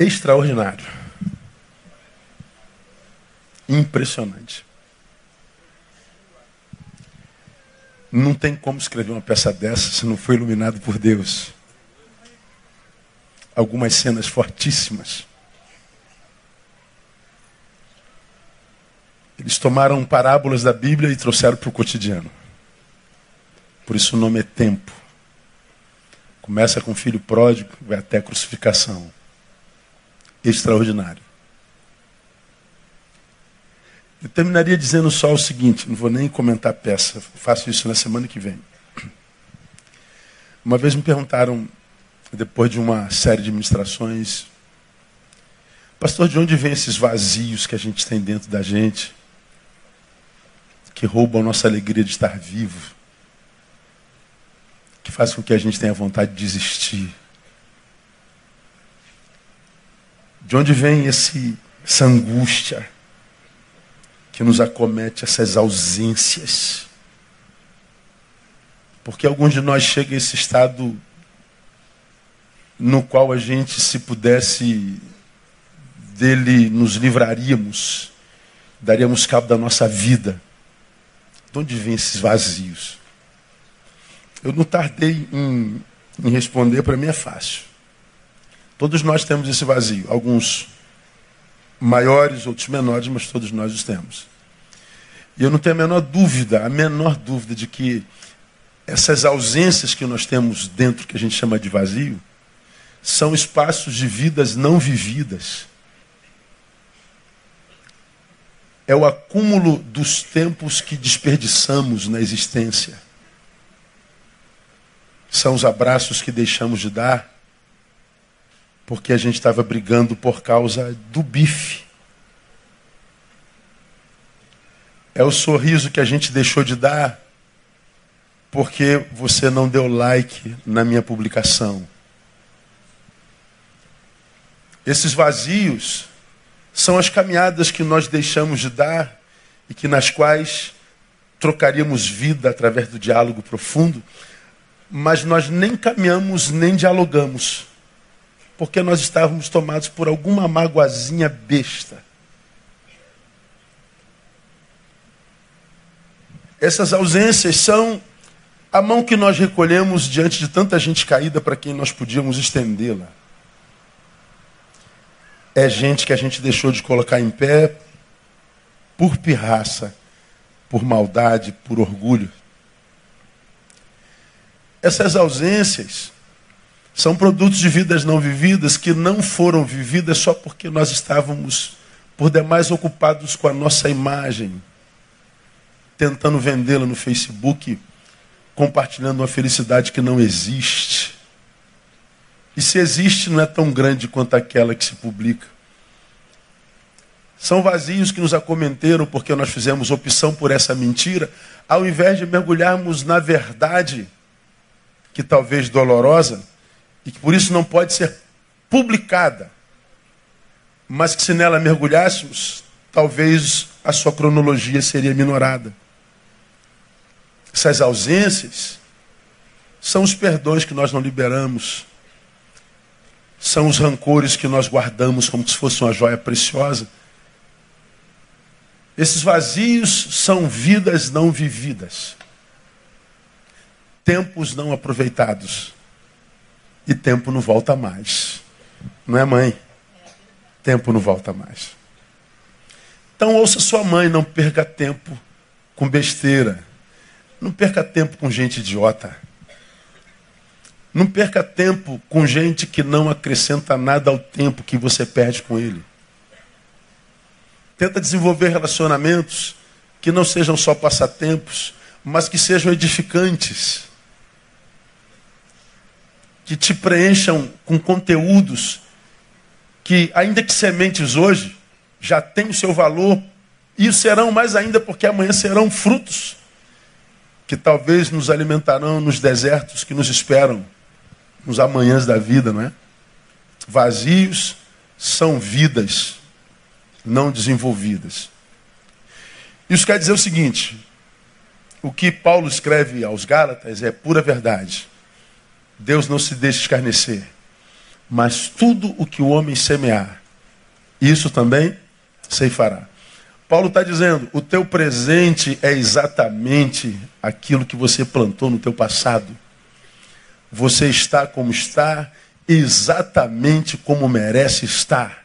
extraordinário. Impressionante. Não tem como escrever uma peça dessa se não foi iluminado por Deus. Algumas cenas fortíssimas. Eles tomaram parábolas da Bíblia e trouxeram para o cotidiano. Por isso o nome é tempo. Começa com filho pródigo, vai até a crucificação. Extraordinário. Eu terminaria dizendo só o seguinte, não vou nem comentar a peça, faço isso na semana que vem. Uma vez me perguntaram, depois de uma série de ministrações, pastor, de onde vem esses vazios que a gente tem dentro da gente, que roubam a nossa alegria de estar vivo, que faz com que a gente tenha vontade de desistir? De onde vem esse, essa angústia? que nos acomete essas ausências. Porque alguns de nós chegam a esse estado no qual a gente, se pudesse, dele nos livraríamos, daríamos cabo da nossa vida. De onde vêm esses vazios? Eu não tardei em, em responder, para mim é fácil. Todos nós temos esse vazio. Alguns maiores, outros menores, mas todos nós os temos. E eu não tenho a menor dúvida, a menor dúvida de que essas ausências que nós temos dentro, que a gente chama de vazio, são espaços de vidas não vividas. É o acúmulo dos tempos que desperdiçamos na existência. São os abraços que deixamos de dar porque a gente estava brigando por causa do bife. É o sorriso que a gente deixou de dar porque você não deu like na minha publicação. Esses vazios são as caminhadas que nós deixamos de dar e que nas quais trocaríamos vida através do diálogo profundo, mas nós nem caminhamos nem dialogamos porque nós estávamos tomados por alguma magoazinha besta. Essas ausências são a mão que nós recolhemos diante de tanta gente caída para quem nós podíamos estendê-la. É gente que a gente deixou de colocar em pé por pirraça, por maldade, por orgulho. Essas ausências são produtos de vidas não vividas que não foram vividas só porque nós estávamos, por demais, ocupados com a nossa imagem, tentando vendê-la no Facebook, compartilhando uma felicidade que não existe. E se existe, não é tão grande quanto aquela que se publica. São vazios que nos acometeram porque nós fizemos opção por essa mentira, ao invés de mergulharmos na verdade, que talvez dolorosa, e que por isso não pode ser publicada, mas que se nela mergulhássemos, talvez a sua cronologia seria minorada. Essas ausências são os perdões que nós não liberamos, são os rancores que nós guardamos como se fosse uma joia preciosa. Esses vazios são vidas não vividas, tempos não aproveitados. E tempo não volta mais. Não é, mãe? Tempo não volta mais. Então ouça sua mãe, não perca tempo com besteira. Não perca tempo com gente idiota. Não perca tempo com gente que não acrescenta nada ao tempo que você perde com ele. Tenta desenvolver relacionamentos que não sejam só passatempos, mas que sejam edificantes que te preencham com conteúdos que, ainda que sementes hoje, já têm o seu valor e serão mais ainda porque amanhã serão frutos que talvez nos alimentarão nos desertos que nos esperam, nos amanhãs da vida, não é? Vazios são vidas não desenvolvidas. Isso quer dizer o seguinte: o que Paulo escreve aos Gálatas é pura verdade. Deus não se deixa escarnecer. Mas tudo o que o homem semear, isso também ceifará. Paulo está dizendo: o teu presente é exatamente aquilo que você plantou no teu passado. Você está como está, exatamente como merece estar.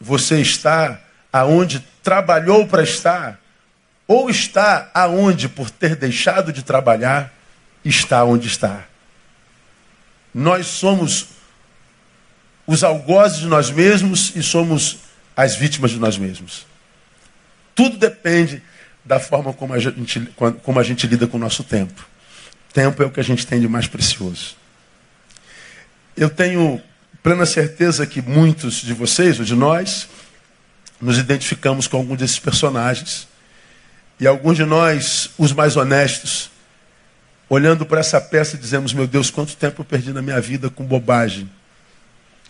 Você está aonde trabalhou para estar, ou está aonde, por ter deixado de trabalhar, está onde está. Nós somos os algozes de nós mesmos e somos as vítimas de nós mesmos. Tudo depende da forma como a gente, como a gente lida com o nosso tempo. Tempo é o que a gente tem de mais precioso. Eu tenho plena certeza que muitos de vocês, ou de nós, nos identificamos com algum desses personagens. E alguns de nós, os mais honestos, olhando para essa peça, dizemos: Meu Deus, quanto tempo eu perdi na minha vida com bobagem.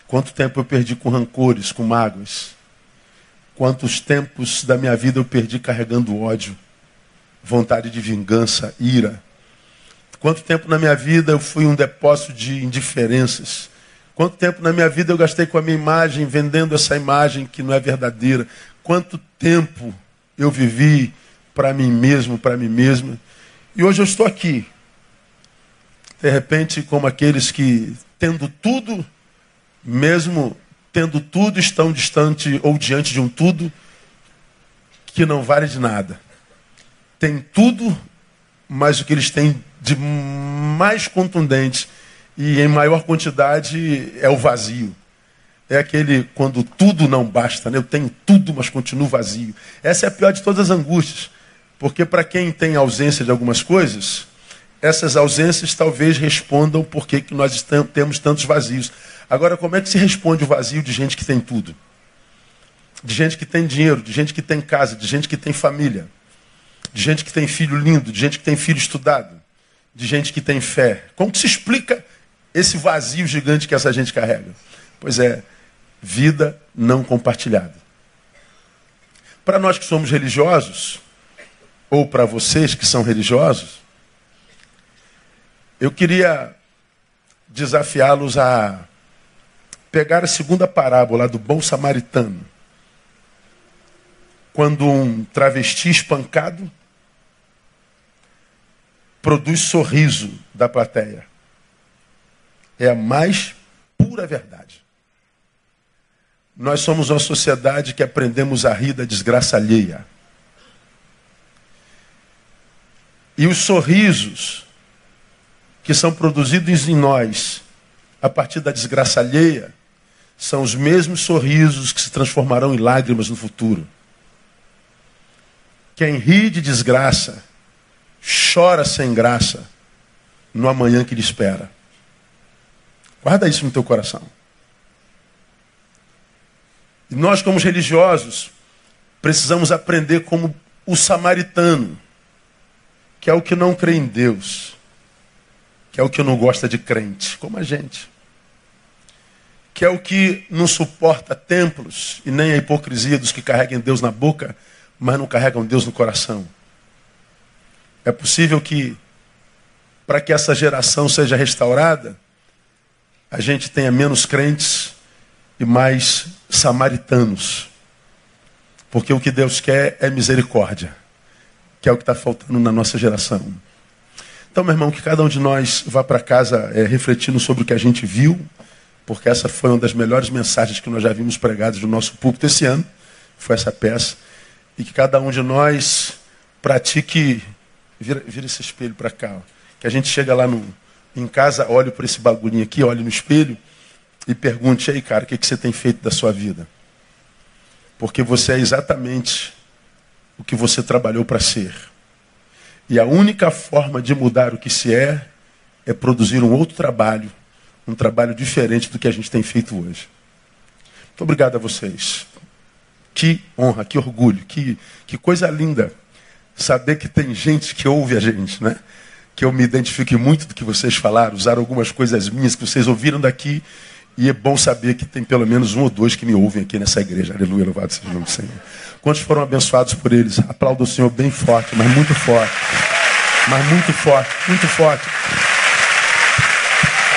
Quanto tempo eu perdi com rancores, com mágoas. Quantos tempos da minha vida eu perdi carregando ódio, vontade de vingança, ira. Quanto tempo na minha vida eu fui um depósito de indiferenças. Quanto tempo na minha vida eu gastei com a minha imagem, vendendo essa imagem que não é verdadeira. Quanto tempo eu vivi para mim mesmo, para mim mesma. E hoje eu estou aqui. De repente, como aqueles que, tendo tudo, mesmo tendo tudo, estão distante ou diante de um tudo que não vale de nada. Tem tudo, mas o que eles têm de mais contundente e em maior quantidade é o vazio. É aquele quando tudo não basta, né? eu tenho tudo, mas continuo vazio. Essa é a pior de todas as angústias. Porque para quem tem ausência de algumas coisas, essas ausências talvez respondam por que nós temos tantos vazios. Agora, como é que se responde o vazio de gente que tem tudo? De gente que tem dinheiro, de gente que tem casa, de gente que tem família, de gente que tem filho lindo, de gente que tem filho estudado, de gente que tem fé. Como que se explica esse vazio gigante que essa gente carrega? Pois é, vida não compartilhada. Para nós que somos religiosos, ou para vocês que são religiosos, eu queria desafiá-los a pegar a segunda parábola do bom samaritano. Quando um travesti espancado produz sorriso da plateia. É a mais pura verdade. Nós somos uma sociedade que aprendemos a rir da desgraça alheia. E os sorrisos que são produzidos em nós a partir da desgraça alheia são os mesmos sorrisos que se transformarão em lágrimas no futuro. Quem ri de desgraça chora sem graça no amanhã que lhe espera. Guarda isso no teu coração. E nós, como religiosos, precisamos aprender como o samaritano, que é o que não crê em Deus, que é o que não gosta de crente, como a gente, que é o que não suporta templos e nem a hipocrisia dos que carregam Deus na boca, mas não carregam Deus no coração. É possível que, para que essa geração seja restaurada, a gente tenha menos crentes e mais samaritanos. Porque o que Deus quer é misericórdia, que é o que está faltando na nossa geração. Então, meu irmão, que cada um de nós vá para casa é, refletindo sobre o que a gente viu, porque essa foi uma das melhores mensagens que nós já vimos pregadas no nosso púlpito esse ano, foi essa peça, e que cada um de nós pratique Vira, vira esse espelho para cá. Ó. Que a gente chega lá no, em casa, olha para esse bagulhinho aqui, olha no espelho e pergunte aí, cara, o que, que você tem feito da sua vida? Porque você é exatamente o que você trabalhou para ser. E a única forma de mudar o que se é é produzir um outro trabalho, um trabalho diferente do que a gente tem feito hoje. Muito obrigado a vocês. Que honra, que orgulho, que, que coisa linda saber que tem gente que ouve a gente, né? Que eu me identifique muito do que vocês falaram, usaram algumas coisas minhas que vocês ouviram daqui. E é bom saber que tem pelo menos um ou dois que me ouvem aqui nessa igreja. Aleluia, louvado seja o nome do Senhor. Quantos foram abençoados por eles? Aplauda o Senhor bem forte, mas muito forte. Mas muito forte, muito forte.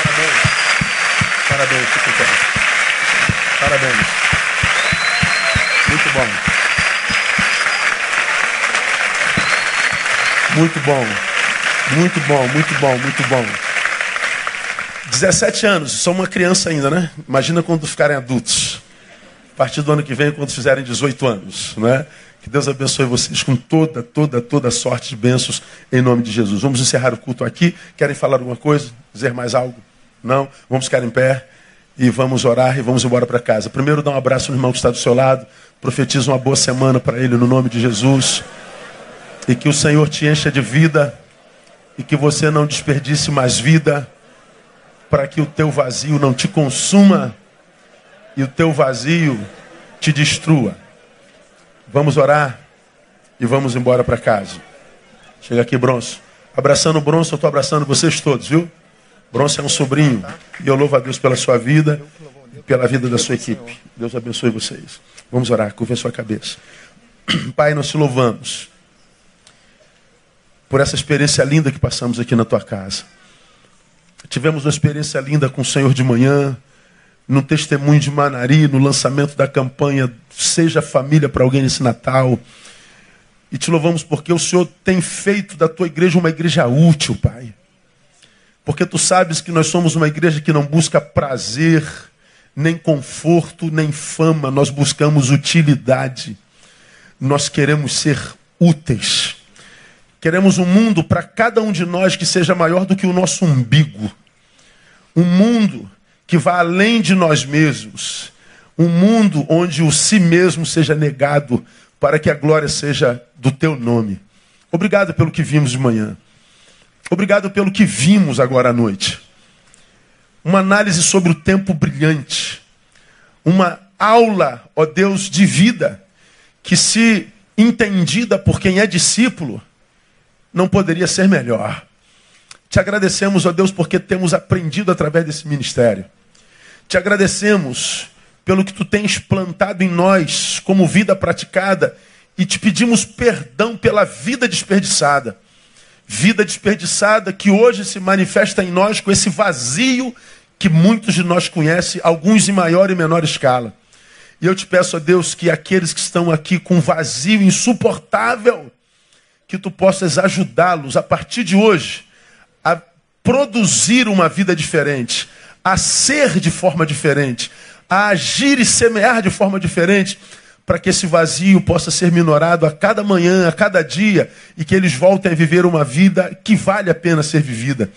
Parabéns. Parabéns, Parabéns. Muito bom. Muito bom. Muito bom, muito bom, muito bom. 17 anos, são uma criança ainda, né? Imagina quando ficarem adultos. A partir do ano que vem, quando fizerem 18 anos, né? Que Deus abençoe vocês com toda, toda, toda sorte de bênçãos em nome de Jesus. Vamos encerrar o culto aqui. Querem falar alguma coisa? Dizer mais algo? Não? Vamos ficar em pé e vamos orar e vamos embora para casa. Primeiro, dá um abraço no irmão que está do seu lado. Profetiza uma boa semana para ele no nome de Jesus. E que o Senhor te encha de vida e que você não desperdice mais vida para que o teu vazio não te consuma e o teu vazio te destrua. Vamos orar e vamos embora para casa. Chega aqui, Bronço. Abraçando o Bronço, eu estou abraçando vocês todos, viu? Bronço é um sobrinho e eu louvo a Deus pela sua vida e pela vida da sua equipe. Deus abençoe vocês. Vamos orar, curva a sua cabeça. Pai, nós te louvamos por essa experiência linda que passamos aqui na tua casa. Tivemos uma experiência linda com o Senhor de manhã, no testemunho de Manari, no lançamento da campanha Seja Família para alguém nesse Natal. E te louvamos porque o Senhor tem feito da tua igreja uma igreja útil, Pai. Porque tu sabes que nós somos uma igreja que não busca prazer, nem conforto, nem fama, nós buscamos utilidade. Nós queremos ser úteis. Queremos um mundo para cada um de nós que seja maior do que o nosso umbigo. Um mundo que vá além de nós mesmos. Um mundo onde o si mesmo seja negado para que a glória seja do teu nome. Obrigado pelo que vimos de manhã. Obrigado pelo que vimos agora à noite. Uma análise sobre o tempo brilhante. Uma aula, ó Deus, de vida que, se entendida por quem é discípulo, não poderia ser melhor. Te agradecemos, ó Deus, porque temos aprendido através desse ministério. Te agradecemos pelo que tu tens plantado em nós como vida praticada e te pedimos perdão pela vida desperdiçada. Vida desperdiçada que hoje se manifesta em nós com esse vazio que muitos de nós conhecem, alguns em maior e menor escala. E eu te peço a Deus que aqueles que estão aqui com vazio insuportável, que tu possas ajudá-los a partir de hoje a produzir uma vida diferente, a ser de forma diferente, a agir e semear de forma diferente, para que esse vazio possa ser minorado a cada manhã, a cada dia, e que eles voltem a viver uma vida que vale a pena ser vivida.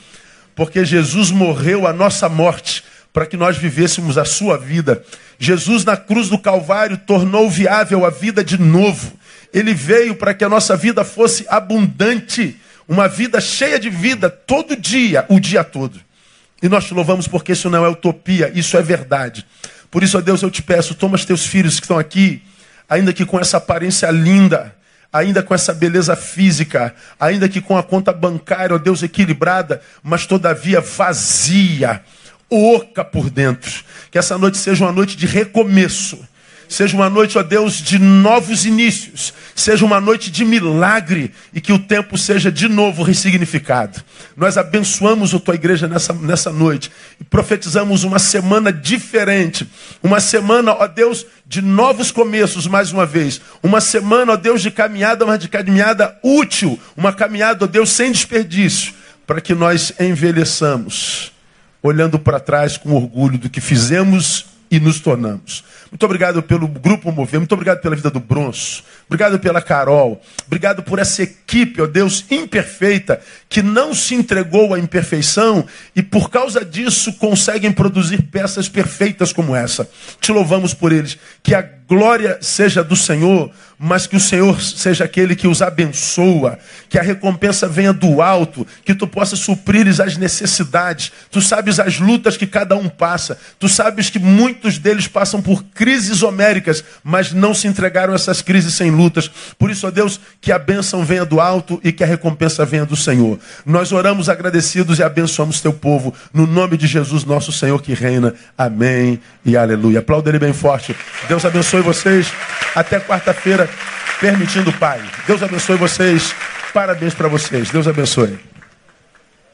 Porque Jesus morreu a nossa morte para que nós vivêssemos a sua vida. Jesus na cruz do Calvário tornou viável a vida de novo. Ele veio para que a nossa vida fosse abundante, uma vida cheia de vida todo dia, o dia todo. E nós te louvamos porque isso não é utopia, isso é verdade. Por isso, ó Deus, eu te peço, toma os teus filhos que estão aqui, ainda que com essa aparência linda, ainda com essa beleza física, ainda que com a conta bancária, ó Deus, equilibrada, mas todavia vazia, oca por dentro. Que essa noite seja uma noite de recomeço Seja uma noite, ó Deus, de novos inícios. Seja uma noite de milagre e que o tempo seja de novo ressignificado. Nós abençoamos a tua igreja nessa, nessa noite e profetizamos uma semana diferente. Uma semana, ó Deus, de novos começos, mais uma vez. Uma semana, ó Deus, de caminhada, mas de caminhada útil. Uma caminhada, ó Deus, sem desperdício. Para que nós envelheçamos, olhando para trás com orgulho do que fizemos e nos tornamos. Muito obrigado pelo Grupo Mover, muito obrigado pela vida do Bronço, obrigado pela Carol, obrigado por essa equipe, ó Deus, imperfeita, que não se entregou à imperfeição e por causa disso conseguem produzir peças perfeitas como essa. Te louvamos por eles. Que a glória seja do Senhor, mas que o Senhor seja aquele que os abençoa, que a recompensa venha do alto, que tu possa suprir-lhes as necessidades. Tu sabes as lutas que cada um passa, tu sabes que muitos deles passam por crises homéricas, mas não se entregaram a essas crises sem lutas. Por isso, ó Deus, que a bênção venha do alto e que a recompensa venha do Senhor. Nós oramos agradecidos e abençoamos teu povo, no nome de Jesus, nosso Senhor que reina. Amém e aleluia. Aplauda ele bem forte. Deus abençoe vocês. Até quarta-feira permitindo o Pai. Deus abençoe vocês. Parabéns para vocês. Deus abençoe.